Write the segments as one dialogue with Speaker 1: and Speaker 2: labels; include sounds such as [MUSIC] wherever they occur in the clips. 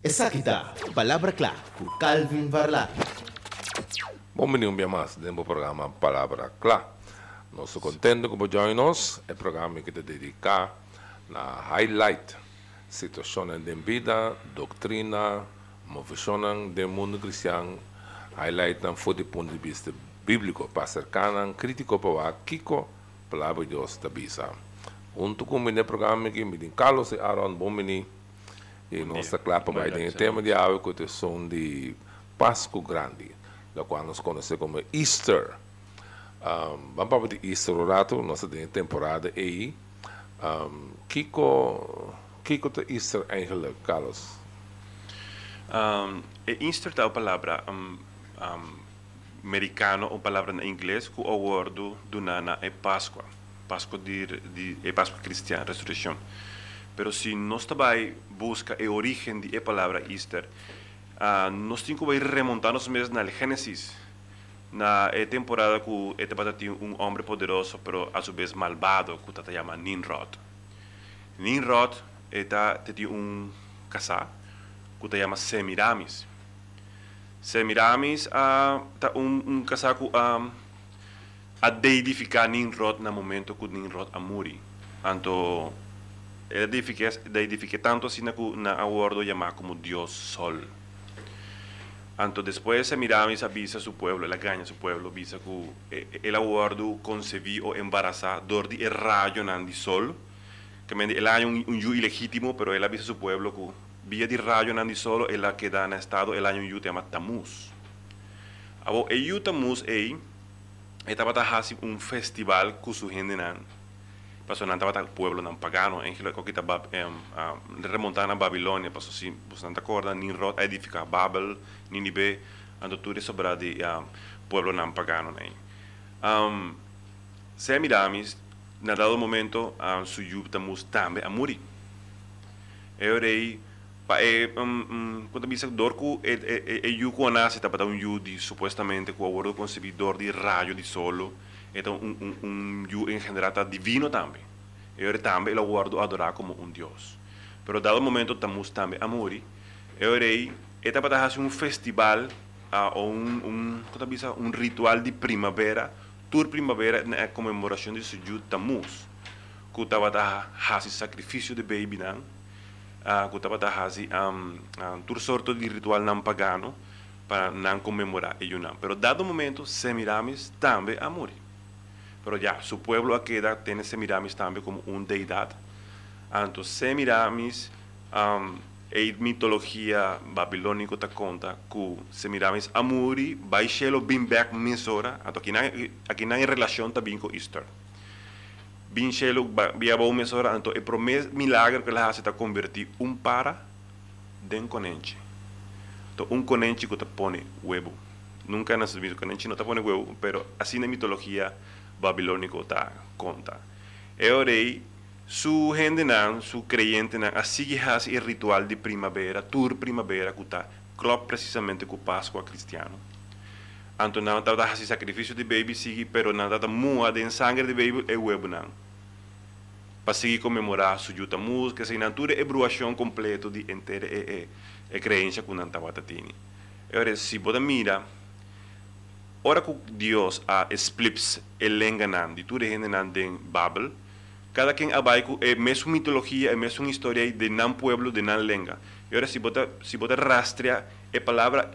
Speaker 1: Essa kita, Palavra Clá, com Calvin Varla.
Speaker 2: Bom-vindo um dia mais do programa Palavra Clá. Nós estamos contentes com join um programa que te dedica na highlight situações de vida, doutrina, movições do mundo cristão, highlight foi do ponto de vista bíblico, para cercar crítico para Kiko, palavra de Deus da bisa. Junto com o programa que me Carlos e Aaron Bomini, e nossa clapa vai ter tema de hoje que é som de Páscoa Grande, da qual nós conhecemos como Easter. Um, vamos falar de Easter o rato, nossa temporada aí. Um, Kiko, Kiko de Easter eigenlijk, Carlos?
Speaker 3: Um, Easter é a palavra um, um, americano, ou palavra em inglês, que o word do nana é Páscoa. Páscoa de, de, é Páscoa cristã, ressurreição. Pero se nós também busca a origem da palavra Easter, uh, nós temos que remontar-nos mesmo na Gênesis, na temporada que este tinha um homem poderoso, pero a su vez malvado, que se chama Nimrod. Nimrod eta, tinha um casal que se chama Semiramis. Semiramis uh, tá um, um casal que um, a deidificar Nimrod no momento que Nimrod a morrer. Então, ele deidifica tanto assim na acordo chamado como Deus Sol. Então, depois Semiramis avisa seu povo, ela ganha seu povo, avisa que ele acordo concebi ou embarazar dor de raio de sol, que ele é um, um ilegítimo, pero ele avisa seu povo que via de raio de sol, ela queda no estado, ele é um yu chama Tamuz. Abo, e yu Tamuz é, estava fazendo um festival com sua gente pasó en el pueblo nan pagano en que kita bab em remontar a Babilonia pasó si pues nanta corda Nimrod edifica Babel Ninive ando tudo sobre de um, pueblo nan pagano né um, Semiramis na dado momento um, su yuptamus tambe a muri eu rei pa e um, um, quando bisa dorku e e e yu ko nasi tapata un yu di supostamente ko abordo concebidor di raio di solo então um, um, um yu engendrata divino também. Eu também lo guardo adorar como um Deus. Pero dado momento estamos também a morrer, eu irei esta para fazer um festival ou um, um, um ritual de primavera, tour primavera na comemoração de Sujud Tamuz. Que estava a fazer sacrifício de baby não, uh, que estava a fazer um, um, tour sorto de ritual não pagano para não comemorar e não. Pero dado momento, Semiramis também a morrer pero ya su pueblo Aqueda tiene Semiramis también como una deidad. Entonces, Semiramis, um, e mitologia babilônica ta conta que Semiramis amuri baixelo bem back misora, então aqui na aqui na relação também com Easter. Bem chelo via bom misora, então é promes milagre que ela hace ta convertir um para den conente. Então um conente que te põe huevo. Nunca nas visto conente não te põe huevo, pero assim na mitologia babilônico tá conta. Eu orei su gente não, su creyente não, assim que faz o ritual de primavera, tour primavera, que está club precisamente com Páscoa cristiano. Então não está fazendo sacrifício de baby, sigue, pero não está mua de sangue de baby é huevo não. Para seguir comemorar su juta música, se natura é bruação completo de inteira é, é, é crença que não estava tendo. Agora, se você mira, ora que Deus a explips el enganan di tu gente nan den Babel. Cada quem abai ku é mesmo mitologia é mesmo história de nan pueblo de nan lenga. E ora se bota se bota rastrea a palavra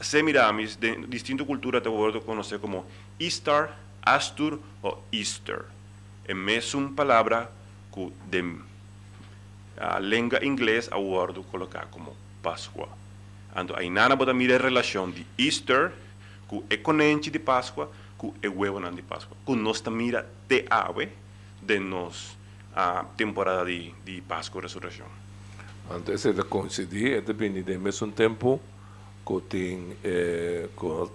Speaker 3: semiramis de distinta cultura te vou conhecer como Easter, Astur ou Easter. É mesmo palavra que de a língua inglês a word colocar como Páscoa então aí nada bota mira relação de Easter ku e conente de Páscoa, ku e huevo de Páscoa. Ku nós mira te ave de nos a temporada de, de Páscoa Ressurreição.
Speaker 2: Antes de coincidir, depende de mesmo tempo que tem eh, que o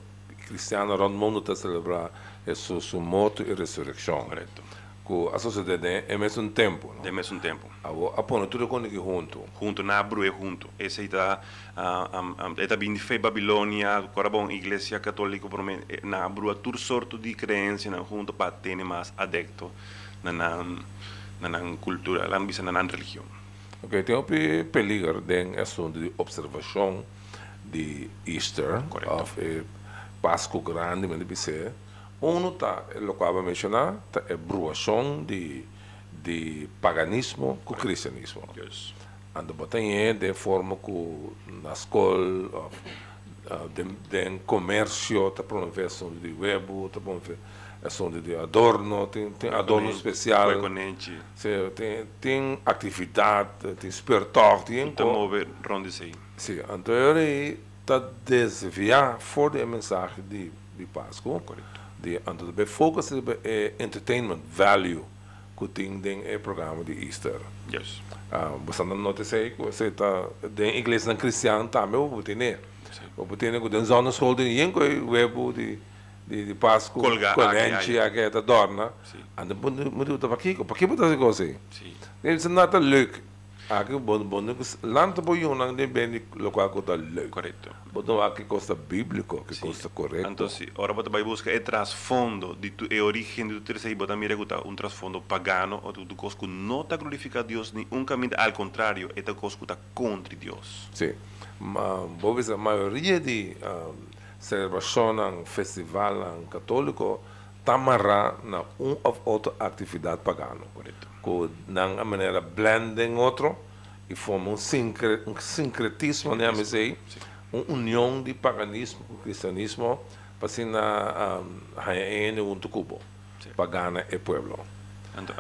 Speaker 2: cristiano no mundo está celebrar isso, sua morte e ressurreição.
Speaker 3: Correto.
Speaker 2: Que a sociedade é mesmo tempo.
Speaker 3: Não? De mesmo tempo.
Speaker 2: A põe tudo quando que junto.
Speaker 3: Junto, na brue junto. Uh, um, um, está vindo de Babilônia, agora bom, igreja católica por mim, na brua tur sorto de crença na junto para ter mais adepto na na na cultura, lá bisa na religião.
Speaker 2: Ok, tem um peligro de assunto de observação de Easter,
Speaker 3: Correcto.
Speaker 2: of eh, Páscoa grande, mas de ser. Um tá, lo que eu mencionar, tá, é bruação de, de paganismo com cristianismo.
Speaker 3: Yes.
Speaker 2: Ando botanha de forma que na escola, uh, de, de comércio, tá promoção de web, tá promoção de adorno, tem, tem adorno especial.
Speaker 3: Reconhece.
Speaker 2: Sim, tem, tem atividade, tem espetáculo, tem
Speaker 3: Então, mover ronde aí.
Speaker 2: Sim, então ele está desviar fora da mensagem de, de Páscoa.
Speaker 3: Correto.
Speaker 2: De, então, de op eh, entertainment value que dentro do programa de Easter.
Speaker 3: Yes.
Speaker 2: Uh, você não nota isso aí, você dentro da igreja cristã também? Eu vou ter, né, que zona sol de ninguém, que o web de, de, de Páscoa,
Speaker 3: aqui,
Speaker 2: a que dorna.
Speaker 3: Sim.
Speaker 2: Então, moet je para aqui, para aqui botar coisa.
Speaker 3: Sim.
Speaker 2: Het is not leuk. Aqui, bom, bom, land por um não tem bem local que está leuk.
Speaker 3: Correto.
Speaker 2: Bom, aqui costa bíblico, que costa correto.
Speaker 3: Entonces, ahora você vai buscar o trasfondo, de tu, a origem do terceiro, você mira que está um trasfondo pagano, ou tu cosco não está glorificar Deus, nem um caminho, ao contrário, é cosco está contra Deus.
Speaker 2: Sim. Ma, vou ver, a maioria de um, celebração, festival um, católico, está amarrado na um ou outra atividade pagana.
Speaker 3: Correto.
Speaker 2: Que, na maneira, blendem outro e forma um, sincre, um sincretismo, né, mas aí, uma união de paganismo com cristianismo, para assim, na um, um cubo.
Speaker 3: Sim.
Speaker 2: Pagana e pueblo.
Speaker 3: Então,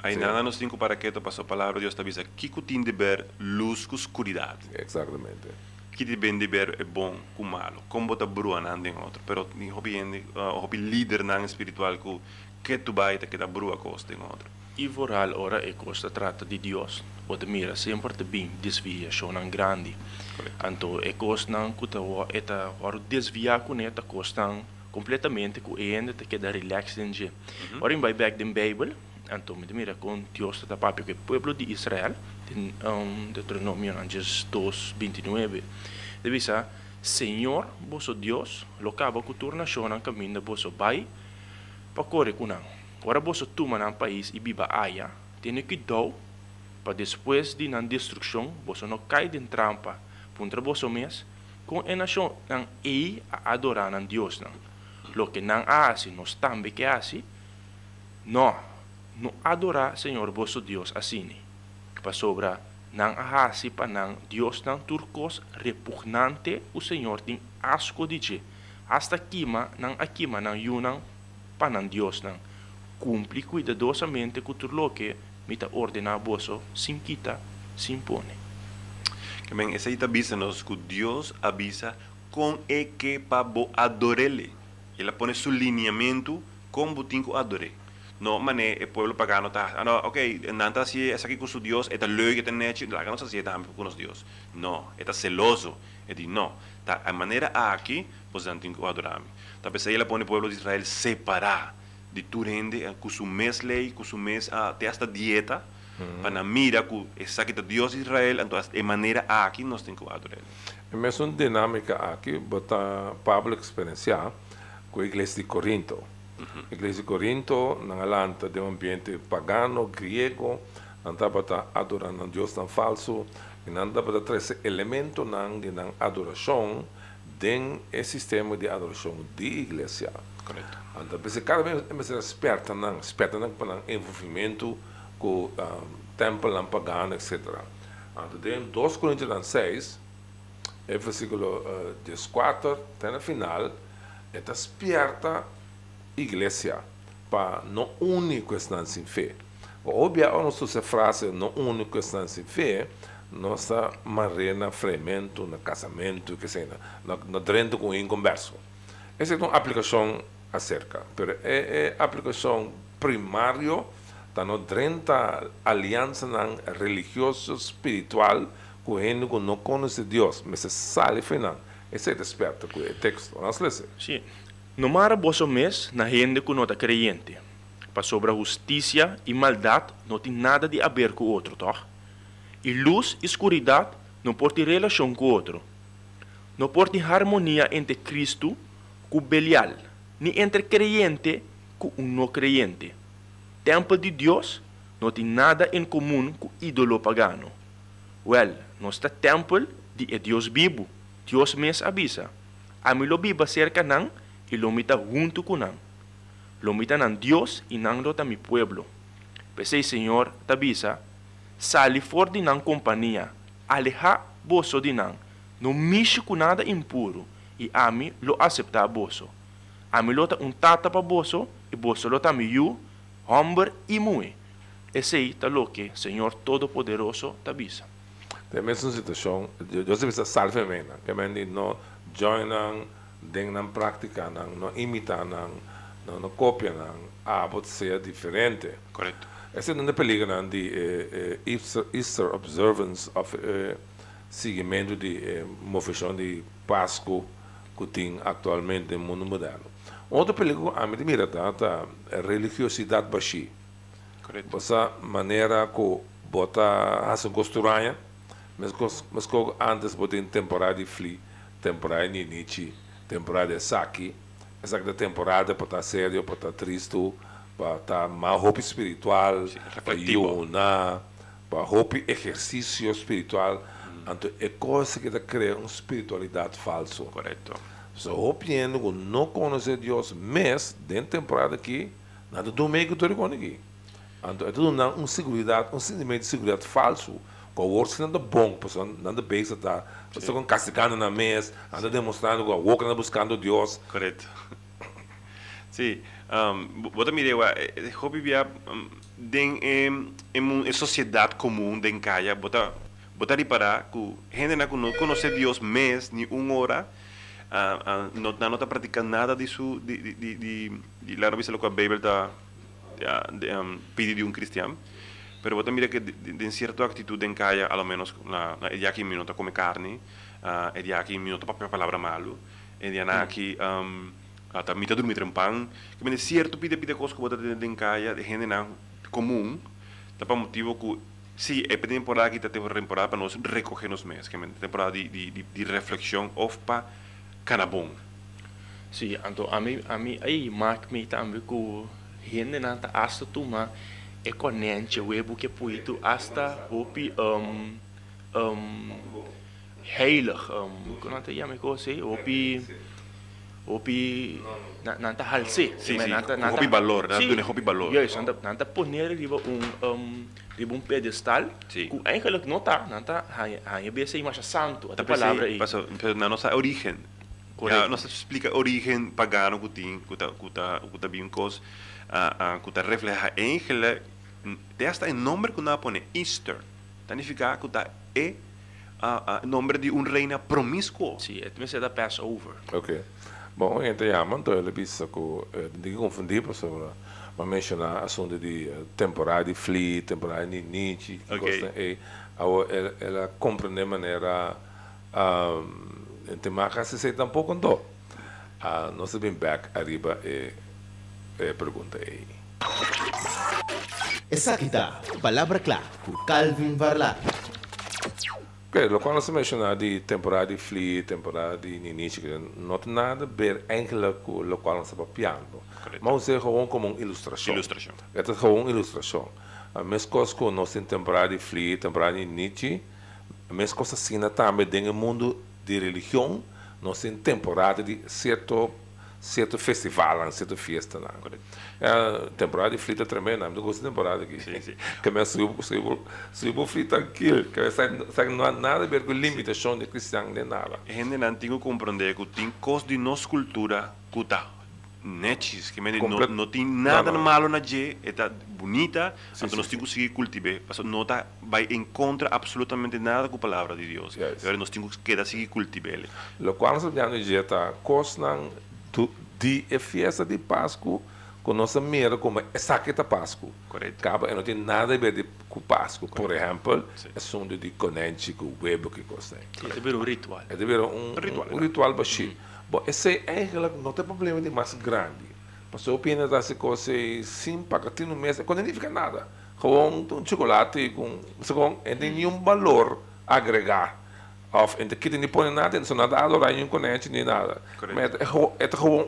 Speaker 3: aí
Speaker 2: Sim.
Speaker 3: nada nos cinco para que passou a palavra de Deus, está dizendo, que tem de ver luz com escuridade.
Speaker 2: Exatamente.
Speaker 3: Que de bem de ver é bom com malo como bota brua nan den outro pero ni hobby en hobby líder nan espiritual que que tu baita que da brua costa den outro
Speaker 4: E vooral ora e costa trata di Dios. O de mira sempre te bem desviação ang grande.
Speaker 3: Correto.
Speaker 4: Anto e costa nang kuta wa eta waru desvia ku neta costa completamente ku ende te queda relax en je. Ora in by back den Bible, anto me de mira con Dios ta papi que pueblo de Israel, in um, Deuteronomio anges 2, 29. Devisa, Senhor, vosso Deus, locava ku turna shona caminho vosso bai, pa corre kunang. Ora vosso tuma nang país e biba aya, tiene que dou, para depois de nan destruição, vosso não cai de trampa, puntra vosso mes, com a nação nang ei a adorar nan Deus nang. Lo que nang asi, nos tambe que asi, no, no adorar Senhor vosso Deus assim. Pa sobra nang ahasi pa nang Deus nang turcos repugnante o Senhor tem asco de je. Hasta kima nang akima nang yunang pa nang Deus nang cumpre cuidadosamente com tudo que mita ordena vosso sin quita, sin pone.
Speaker 3: men ese ita avisa nos que Dios avisa con e que pa bo adorele ela pone su lineamento con butinco adore no mané el pueblo pagano ta ah, no ok nanta si es aquí con su Dios eta leuke ten nechi la ganos así también con los Dios. No eta celoso e di no ta a manera aquí pues antinco adorami ta pesa ela pone pueblo de Israel separar de turende con su mes lei con su mes ah, te hasta dieta para mira que que Dios de Israel entonces de manera aquí nos tengo que adorar
Speaker 2: É mesmo uma dinâmica aqui, botar Pablo experienciar com a igreja de Corinto. Igreja de Corinto, na alanta de um ambiente pagano, grego, não dá para adorando a Deus tão falso, e não dá para trazer elemento não de não adoração dentro do sistema de adoração de igreja.
Speaker 3: correcto
Speaker 2: Então, vez mais esperta, não, esperta não para envolvimento com o templo não pagano, etc. Então, dentro 2 Coríntios 6, é versículo uh, 14, até no final, é esperta igreja para não único estar sem fé. Obviamente, se frase não único estar sem fé, nossa marena fremento, no casamento, que seja, no, no dentro com um converso. Essa é uma aplicação acerca, mas é, é aplicação primária da no dentro aliança nan religioso espiritual com ele que não conhece Deus, mas se sabe final. Esse é desperta com o texto. Vamos ler.
Speaker 4: Sim. No mara vosso mes na gente que não está creyente. Pa sobre a justiça e maldade não tem nada de a ver com o outro? E luz e escuridade não pode relação com o outro. Não pode harmonia entre Cristo com Belial, nem entre creyente com um não creyente. Templo de Deus não tem nada em comum com ídolo pagano. Well, nosso templo de Deus vivo. Deus mesmo avisa. A mim lo viva cerca nan e lo mita junto com nan. Lo mita nan Deus e nan rota mi pueblo. Pensei, Senhor, tabisa, sali for de nan companhia, aleja boso de nan, não mexe com nada impuro, e a mim lo aceitar boso. A mim lota um tata para boso, e boso lota mi yu, hombre e mui. Esse aí tá lo que Senhor Todo-Poderoso tabisa.
Speaker 2: Tem mesma situação, eu sei que salve me, que me não joinam, den não praticam, não imitam, não não copiam, a pode ser diferente.
Speaker 3: Correto.
Speaker 2: Não é perigo não de eh, eh, Easter, observance of eh, seguimento de eh, de Páscoa que tem atualmente no mundo moderno. Outro perigo a mim mira tá, tá a religiosidade baixa.
Speaker 3: Correto.
Speaker 2: Essa maneira que bota a sua costuranha, mas mas que antes bota em temporada de fli, temporada de nichi, temporada de saki, essa é temporada para estar sério, para estar triste, para estar mais roupa espiritual, para yonar, para roupa exercício espiritual, então é coisa que cria uma espiritualidade falsa.
Speaker 3: Correto.
Speaker 2: So, opiniendo que não conhecer Deus, mas dentro da temporada aqui, nada do meio que estou aqui. Então, é tudo uma, uma segurança, um sentimento de segurança falso. Que o work não é bom, pessoal, não é bem está, pessoa com castigando na mesa, anda demonstrando que o work anda buscando Deus.
Speaker 3: Correto. [LAUGHS] Sim. Um, mire, wa, eh, hobby via den em em uma sociedade comum den caia, bota bota reparar que gente não conhece Deus mês ni uma hora, ah, ah, não não está praticando nada disso de de de de, de lá não a Bíblia está de, um, de um cristiano. Pero bota mira que de, de, de cierta actitud en caia, a lo menos na na dia que minuto come carne, uh, e dia que minuto papel palavra malo, e dia na que um, ata mita dormir em pão, que me cierto pide pide coisa que bota de en caia, de gente na comum, tá para motivo que Sim, é temporada que está temporada para nós recoger nos meses, que é temporada de, de, de, de reflexão of para canabom.
Speaker 4: Sim, então a mim a mim aí mark me também com gente na ta hasta tu ma é conente o ebo que puito hasta hopi um um heilig um como te chama coisa hopi hopi na na ta halse
Speaker 3: Sim, sim, hopi valor, na doen hopi valor.
Speaker 4: Juist, na na ta poner riba um um riba um pedestal
Speaker 3: Sim.
Speaker 4: que eigenlijk não tá, hij hij bese mais santo, a palavra aí.
Speaker 3: Passa, na nossa origem.
Speaker 4: Correto.
Speaker 3: Nossa explica origem pagano que tem, que tá que tá que tá bem cos, ah que tá refleja em nome que nós põe Easter. Significa que tá é a nome de um reina promíscuo.
Speaker 4: Sim, é tenminste da Passover.
Speaker 2: Ok. Bom, gente, ja, man, então ele disse que uh, de confundir, pessoal, mas mencionar assunto de uh, temporada de flee, temporada de niche, que
Speaker 3: Ok.
Speaker 2: coisa, e ela, ela, ela compreende de maneira um, tem mais que se um pouco então. Uh, nós vem back arriba e, e pergunta aí.
Speaker 1: Essa aqui palavra clara, com Calvin Varla.
Speaker 2: Ok, lo quando se menciona di temporada di flee, temporada di niche, que não tem nada a ver eigenlijk com o qual nós estamos piando.
Speaker 3: Correto.
Speaker 2: Mas é gewoon como uma ilustração.
Speaker 3: Ilustração.
Speaker 2: É gewoon uma ilustração. A mesma coisa que nós temos temporada de flee, temporada de niche, a mesma coisa assim também dentro do mundo de religião, nós temos temporada de certo certo festival, certa festa. Não.
Speaker 3: Correto.
Speaker 2: É, temporada de flee é tremenda, eu gosto de temporada aqui.
Speaker 3: Sim, sim. [LAUGHS]
Speaker 2: Que me subo, subo, subo flee tranquilo, que não há nada a ver com limitação de cristão, nem nada.
Speaker 3: Gente na antigo compreender que tem coisas de nossa cultura que tá netes, que me não, não tem nada
Speaker 2: Não, não.
Speaker 3: malo na je, está bonita,
Speaker 2: Sim,
Speaker 3: então nós temos que seguir cultivar, não tá vai em contra absolutamente nada com a palavra de Deus.
Speaker 2: Yes.
Speaker 3: Agora nós temos que seguir cultivar.
Speaker 2: Lo qual nós sabemos que está cosnan de a festa de Páscoa com nossa mera como é Páscoa.
Speaker 3: Correto.
Speaker 2: Acaba, não tem nada a ver de- com Páscoa. Por exemplo,
Speaker 3: Sim.
Speaker 2: é assunto de conente com o web que gosta.
Speaker 4: Sim, é ver um ritual.
Speaker 2: É de ver um,
Speaker 3: Um ritual,
Speaker 2: um, um
Speaker 3: né?
Speaker 2: ritual baixo. Bom, esse é não tem problema de mais grande. Mas eu opino dessa coisa para ter no mês, quando não fica nada. Gewoon um chocolate com, gewoon, não tem nenhum valor agregar. Of, en de kinderen die põem nada, não são nada a adorar nenhum conente nem nada. Mas é, gewoon-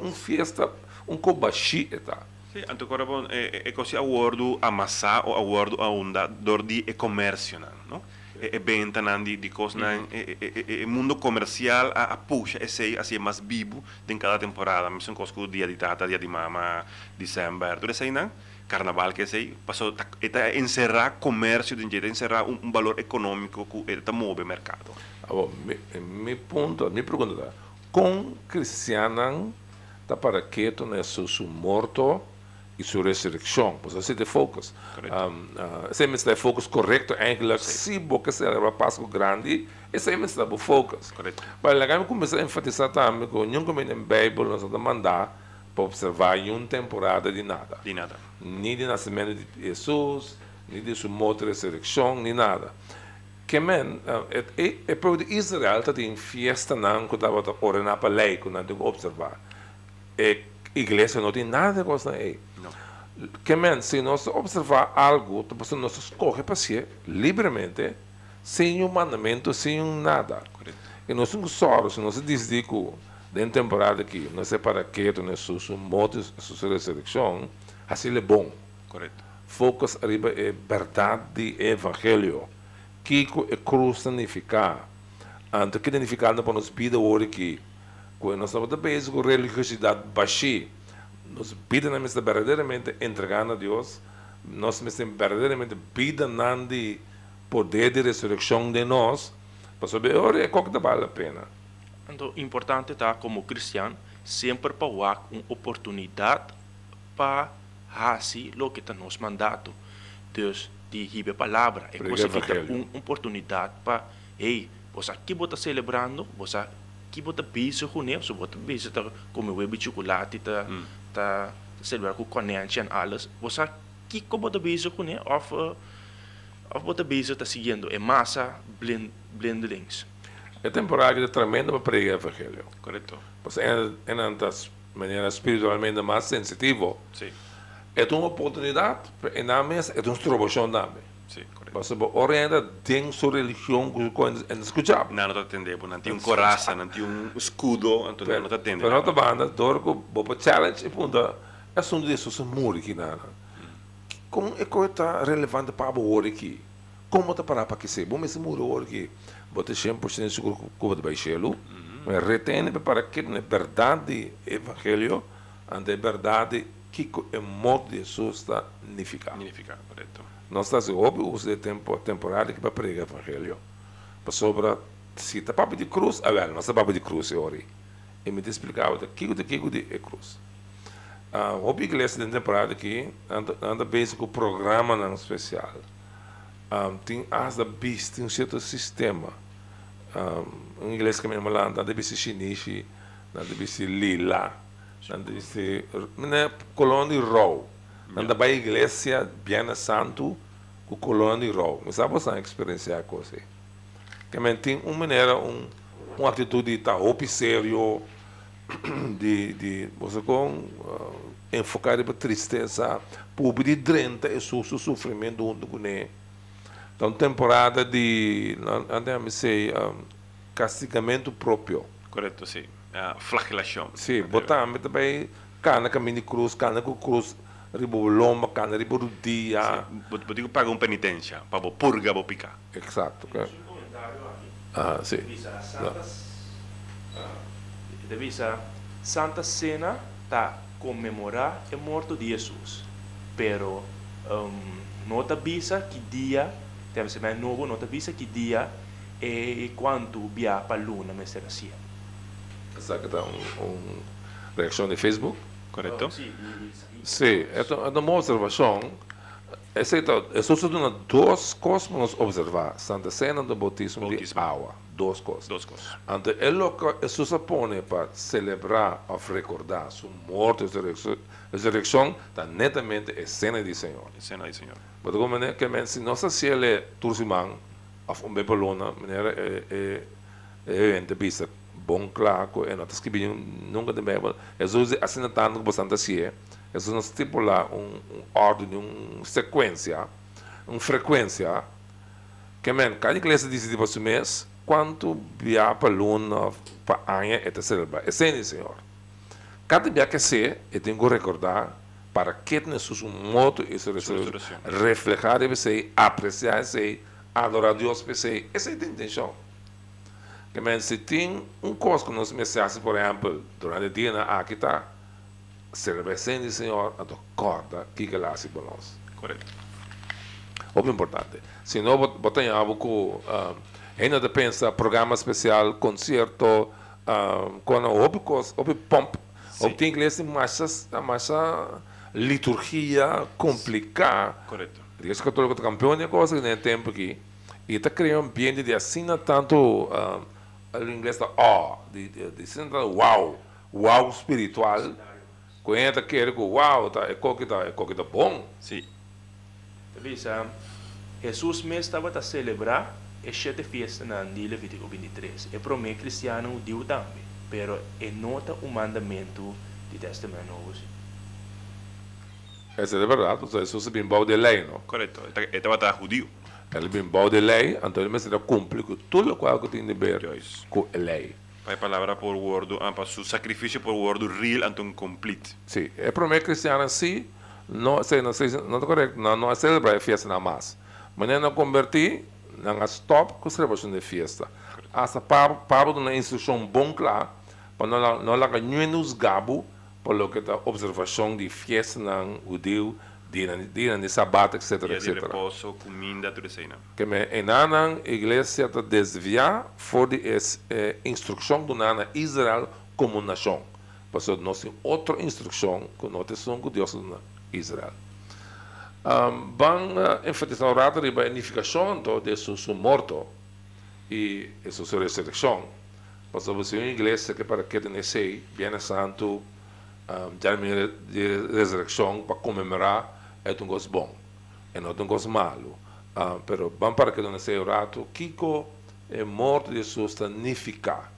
Speaker 2: um festa, um cobaxi, tá?
Speaker 3: Sim, então agora bom, é, é coisa acordo amassar ou acordo a onda dor de e comércio, não? E, e venta nan di, di cosas nan e, e, e, e mundo comercial a, a puxa sei assim mais vivo em cada temporada. Mas são coisas que o dia de tata dia de mama dezembro tudo sei nan carnaval que sei passou tá eta encerrar comércio de jeito encerrar um, um valor econômico que eta move o mercado
Speaker 2: Agora, mi, mi ponto, mi pergunta é, com cristianan está para quieto su morto e sua ressurreição, pois assim de focus.
Speaker 3: Correto.
Speaker 2: Um, uh, esse é o focus correto, eigenlijk, se você celebra Páscoa grande, esse é o focus.
Speaker 3: Correto.
Speaker 2: Mas legal começar a enfatizar também que nunca me na Bíblia nós vamos mandar para observar uma temporada de nada.
Speaker 3: de nada
Speaker 2: nem de nascimento de Jesus, nem de sua e ressurreição, nem nada. Que men, é é é para Israel tá tem festa não que estava orando para lei que não tem que observar. É igreja não tem nada com isso aí. Que men, se nós observar algo, então nós escolhe para ser livremente, sem um mandamento, sem um nada.
Speaker 3: correto
Speaker 2: E nós somos se nós que dentro da temporada aqui, nós é para que nós sua morte, sua ressurreição, assim é bom
Speaker 3: correto
Speaker 2: focus arriba é verdade evangelho. Que que a cruz significa? Anto que significa para nos vida hoje que nós estamos bem com religiosidade baixa, na mesa verdadeiramente entregar a Deus, nós mesmo verdadeiramente vida de poder de ressurreição de nós, para saber ora é que vale a pena.
Speaker 4: Então, importante tá como cristiano sempre para uma oportunidade para fazer o que está nos mandato. Dus die hiebe palavra é que
Speaker 2: evangelho.
Speaker 4: uma oportunidade para, hey, você aqui bota celebrando, você aqui bota bicho com ele, você bota bicho tá comer web chocolate, tá tá celebrar com connection alles. Você aqui como bota com ele, of of bota bicho tá seguindo é massa blend blendelings.
Speaker 2: É temporada de tremenda para pregar evangelho.
Speaker 3: correto
Speaker 2: Pues é, é das maneiras espiritualmente mais sensitivo.
Speaker 3: sim
Speaker 2: É uma oportunidade, e na mesa é uma instrução também. Você orienta sua religião que você é escutar.
Speaker 3: não não atende não tem um coraça não tem um escudo então não atende
Speaker 2: Pero outra banda, dor que bobo challenge e punta, é assunto disso se muri aqui na. Como é que está relevante para o aqui? Como está para para que se, bom esse muro aqui, bote 100% seguro que o vai chelo, mas retém para que na verdade evangelho, ante verdade que é modo de Jesus está significado.
Speaker 3: significa correto
Speaker 2: Nós uso de tempo temporário que para pregar o evangelho. Para sobre está papo de cruz, ah, well, nós papo de cruz é ori. E me explicava de que de que de é cruz. Ah, houve igreja de temporada aqui, anda anda bem com o programa não especial. Ah, tem as da bis, tem um certo sistema. Ah, em inglês que me lá, anda ser chinês, anda ser lila, anda ser, né, colônia row. Anda para a igreja Biana Santo, com colônia row. Mas sabe você experienciar coisa? Que men tem uma maneira, um, uma atitude tá roupa sério, [COUGHS] de, de você com uh, enfocar para tristeza, pobre drenta e seu sofrimento junto com ele. Então, temporada de, andamos sei, um, castigamento próprio.
Speaker 3: correto sim a flagelação
Speaker 2: Sim, botar também cana caminho de cruz, cana com cruz, ribo lomba, cana ribo do dia.
Speaker 3: Vou digo pagar uma penitência para purga vou picar
Speaker 2: Exato. ok.
Speaker 4: Um comentário aqui.
Speaker 2: Ah, sim.
Speaker 4: Devisa Santa, ah, devisa Santa Cena tá comemorar a morte de Jesus. Pero um, nota visa que dia, deve ser mais novo, nota visa que dia e quanto via para luna me será assim.
Speaker 2: Tá um, um reação de Facebook?
Speaker 3: correto
Speaker 4: Sim,
Speaker 2: Sim, é é uma observação. Essa é é só duas coisas para nós observar. Santa Cena do Bautismo de
Speaker 3: Bautismo.
Speaker 2: água. Duas coisas.
Speaker 3: duas coisas
Speaker 2: Ante é o que Jesus põe para celebrar ou recordar sua morte e ressurreição- está netamente a cena do Senhor.
Speaker 3: cena do Senhor
Speaker 2: Mas como é que se nossa ciele tursimang of um bepolona, maneira é é é bisa bom claro é notas que bem nunca de Bíblia. Jesus assina tanto com Santa Cia. Jesus nos estipula um, um ordem, uma sequência, uma frequência que men cada igreja diz tipo assim mês quanto via para luna para é celebrar. É sem Senhor. Cada dia que se, eu tenho que recordar para que Jesus um modo e ressurreição. reflejar e você apreciar esse adorar a Deus, pensei, essa é a intenção. Que men, se tem um coisa que nós mensagens, por exemplo, durante o dia na Akita, servecendo o Senhor, a corda, que se para nós.
Speaker 3: Correto.
Speaker 2: Muito importante. Se não, algo com, uh, ainda de pensa, programa especial, concerto, uh, quando houve coisa, houve pomp, houve tem inglês, mais, mais liturgia complicada.
Speaker 3: Correto.
Speaker 2: Igreja Católica está campeão de coisa que tempo aqui. E está criando um ambiente de assina tanto uh, o inglês da ó, de, de, de uau, uau espiritual. Quando quer que uau, tá, é coisa que tá, é coisa que tá bom.
Speaker 3: Sim.
Speaker 4: Bisa, Jesus mesmo estava a celebrar e sete festa na de Levítico 23. E para mim, cristiano, diu também. Pero é nota o mandamento do Testamento Novo.
Speaker 2: Essa é verdade, o Jesus é bem bom de lei, não?
Speaker 3: Correto. Ele estava a judío.
Speaker 2: Ele é bem bom de lei, então ele precisa cumprir com tudo o que tem a ver com a lei.
Speaker 3: Para palavra por word, ah, para su sacrifício por word real, então complete.
Speaker 2: Sim, para mim cristiano assim, não sei, não sei, não é correto, não, não é celebrar a festa na mais. Mas não converti, não é stop com a celebração de festa. Essa Pablo na instrução bom claro, para não não ganhar nos gabo, por lo que a observação de festa na judeu, dia dia de sabat, etc,
Speaker 3: Dia de
Speaker 2: etc.
Speaker 3: reposo, aí, não?
Speaker 2: Que me enanan igreja te desviar for de es, eh, instrução do nana Israel como nação. Porque nós outra instrução que nós temos com Deus na Israel. Um, van uh, enfatizar o rato de unificação do, de su, su morto e, e su, su ressurreição. Você é uma igreja que para que tem sei, Viene Santo, um, de ressurreição para comemorar é um gosto bom, é não um gosto malo. Uh, pero vamos para que não sei o rato, Kiko é morto de sustanificar.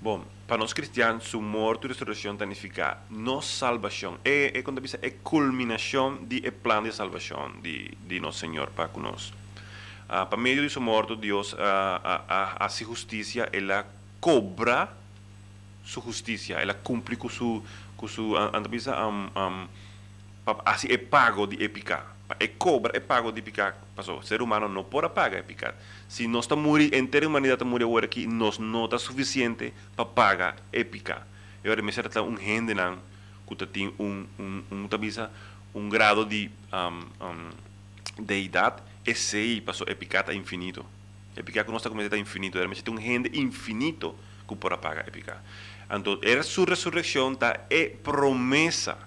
Speaker 3: Bom, para nós cristianos, su morte e ressurreição significa nossa salvação. É, é quando diz, é culminação do plano de salvação de, de nosso Senhor para conosco. Uh, para meio de sua morte, Deus uh, uh, uh, justiça, ela cobra sua justiça, ela cumpre com sua, com sua, um, um, assim é pago de epicar. É cobra, é pago de picar. Passou. Ser humano não pode pagar picar. Se nós estamos morrer, inteira humanidade está morrer agora aqui, nós não está suficiente para pagar e picar. E agora me será um não que tem um um um tabisa um grado de um, um, de idade e sei passou é picar infinito. É picar que nossa está infinito. Agora me tem um gente infinito que pode pagar e picar. Então, era sua ressurreição tá é promessa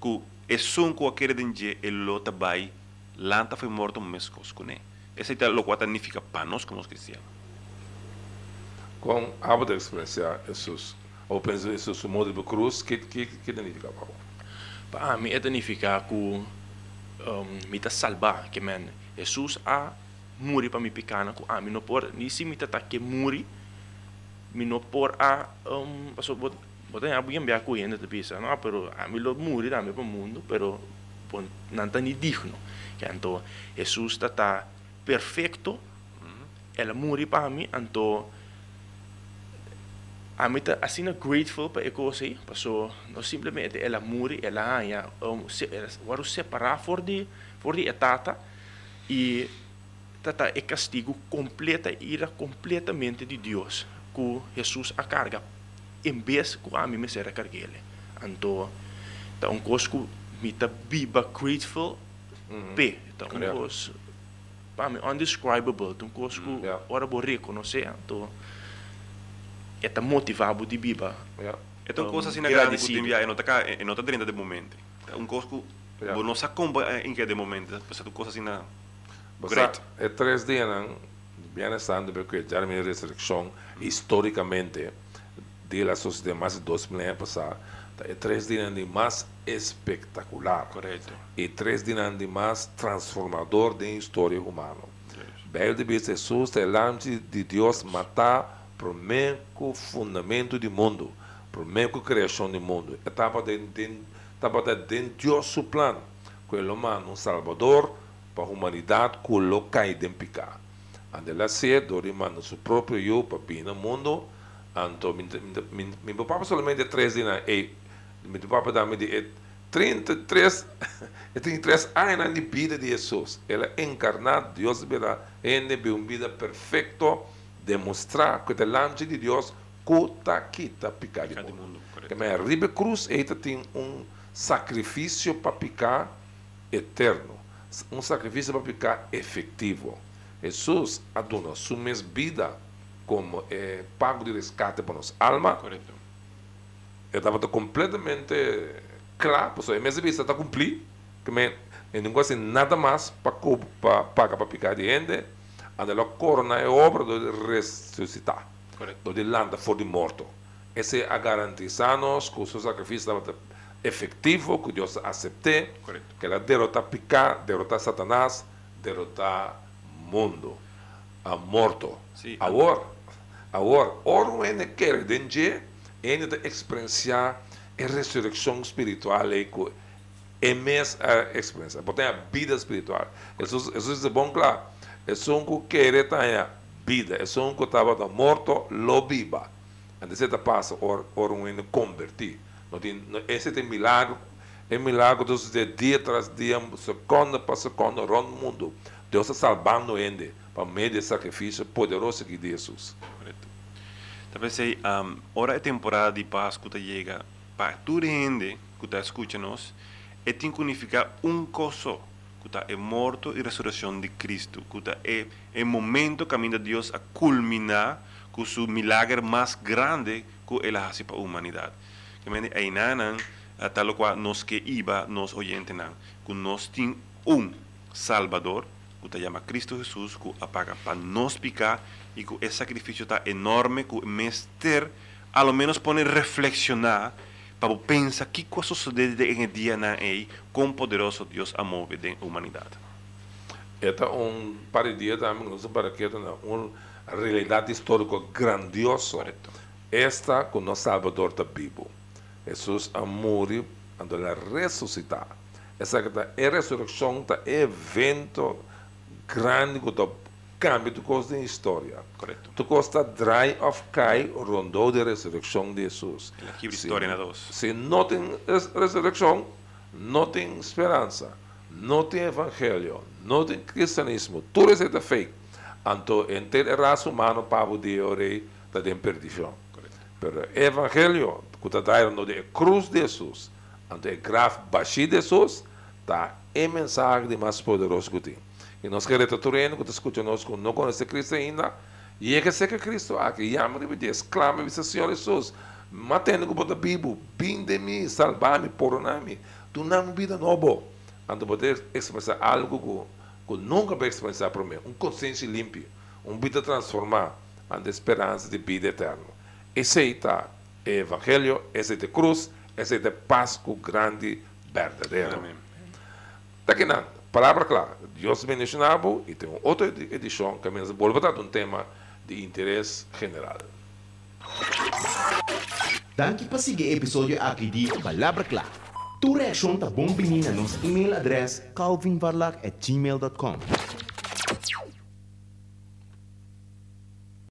Speaker 3: que e sun ko akere denje e lota bai lanta foi morto mes coscune esse é o que significa para nós como cristianos.
Speaker 2: Com a de experiência Jesus, ou penso Jesus o modo de cruz, que que que significa para
Speaker 4: Para mim, é significa que um, me tá salvar, que men, Jesus a muri para me picana, que a mim não por, ni se me tá que muri, me não por a, um, passou botem algo bien bia cuiendo te pisa no? Pero a mí lo muri dame para mundo pero pon nanta ni digno que anto Jesús está tá perfecto. Ela muri para mim anto a mim tá assim grateful para eco sei passo não simplesmente ela muri ela aya um se separar for de for de etata e tata é castigo completa ira completamente de Deus que Jesus a carga em vez que a mim me será carguele. Então, tá um cosco me tá biba grateful pe, tá um cos para mim undescribable, um cosco ora bo reconhecer, então é tá motivado de biba.
Speaker 3: É uma coisa assim na grande que tem é nota cá, é nota dentro do momento. Um cosco Bo não sa comba em que de momento, pues tu coisa assim na
Speaker 2: Great. É três dias, bem estando, porque já me resurreição historicamente de la sociedade mais de dois mil anos passados, é três dias de mais espetacular.
Speaker 3: Correto.
Speaker 2: E três dias de mais transformador da história humana. Belo de Jesus é lance de Deus matar para o fundamento do mundo, a criação do mundo. Estava dentro de Deus seu plano, com o humano, um salvador para a humanidade, que o cai de picar. Ande lá cedo, o seu próprio eu para vir no mundo, Anto, min, min, min, min pappa solamente três dias e min pappa dá me de 33, 33 anos de vida de Jesus. Ele é encarnado, Deus vida, ele vive uma vida perfeita, demonstrar que delante de Deus, cuta quita picar de mundo. Que mas ribe cruz, ele tem um sacrifício para picar eterno, um sacrifício para picar efetivo. Jesus aduna sua vida como eh, pago de resgate para nossa alma,
Speaker 3: Correto.
Speaker 2: eu estava completamente claro, pessoal, mesmo vista está cumprir, que me, não de nada mais para pagar para picar de gente, a la corona é obra de ressuscitar,
Speaker 3: Correto.
Speaker 2: de landa for de morto. Esse é a garantizar-nos que o seu sacrifício estava efetivo, que Deus
Speaker 3: Correto.
Speaker 2: que ela derrotar picar, derrotar Satanás, derrotar mundo, a morto.
Speaker 3: Sim.
Speaker 2: Agora, agora, ora ele quer dengue, ele de experienciar a ressurreição espiritual e que é a experiência, porque a vida espiritual. Jesus, Jesus é bom claro. É um que quer ter vida, é um que estava morto, lo viva. Antes de passa, ora, ora um não, esse é milagre, é milagre de dia tras dia, segundo para segundo, rondo mundo. Deus está salvando ele, para meio de sacrifício poderoso que Jesus.
Speaker 3: Talvez aí, um, hora é temporada de Páscoa que chega para toda gente que está escutando e tem que unificar um coso que está é morto e ressurreição de Cristo, que está é é momento caminho de Deus a culminar com seu milagre mais grande que ele faz para a humanidade. Que me aí nanan tal qual nós que iba nos oyentes nan, que nós tem um Salvador que te llama Cristo Jesús, que apaga para nos picar y que ese sacrificio está enorme, que mester a lo menos pone reflexionar para pensar qué cosa sucede en el día na aí, quão poderoso Deus a move da humanidade.
Speaker 2: Esta um par de não sei para que, uma realidade histórica grandiosa. Esta com nosso Salvador está vivo. Jesus a morrer, quando ele ressuscitar. Essa que é ressurreição, está evento grande cambio de coisa da história.
Speaker 3: Correto.
Speaker 2: Tu costa dry of cai rondou de ressurreição de Jesus. Se-
Speaker 3: história na dos.
Speaker 2: Se não tem res- ressurreição, não tem esperança, não tem evangelho, não tem cristianismo, tudo isso é fake. Então, entre a raça humana, para de orei, está em perdição.
Speaker 3: Correto.
Speaker 2: Pero evangelho, que está dando de cruz de Jesus, ante a grave baixi de Jesus, está é mensagem de mais poderoso que tem. E nós queremos estar turendo, que nós, que não conhece Cristo ainda, e é que que Cristo aqui, e ama de Deus, clama, diz Senhor Jesus, matando com a Bíblia, vim de mim, salvar-me, por-me, tu não me vida nova, ante poder expressar algo que, que nunca vai expressar para mim, um consciência limpa, uma vida transformada, ante esperança de vida eterna. Esse aí está o Evangelho, esse é de cruz, esse é de Páscoa grande, verdadeiro.
Speaker 3: Amém.
Speaker 2: Daqui nada, palavra clara. Deus bendicionado e tem outra edi- edição que menos volta a um tema de interesse general.
Speaker 1: Danke pa sige episódio aqui de Palavra Clara. Tu reação tá bom na nosso e-mail address calvinvarlac@gmail.com.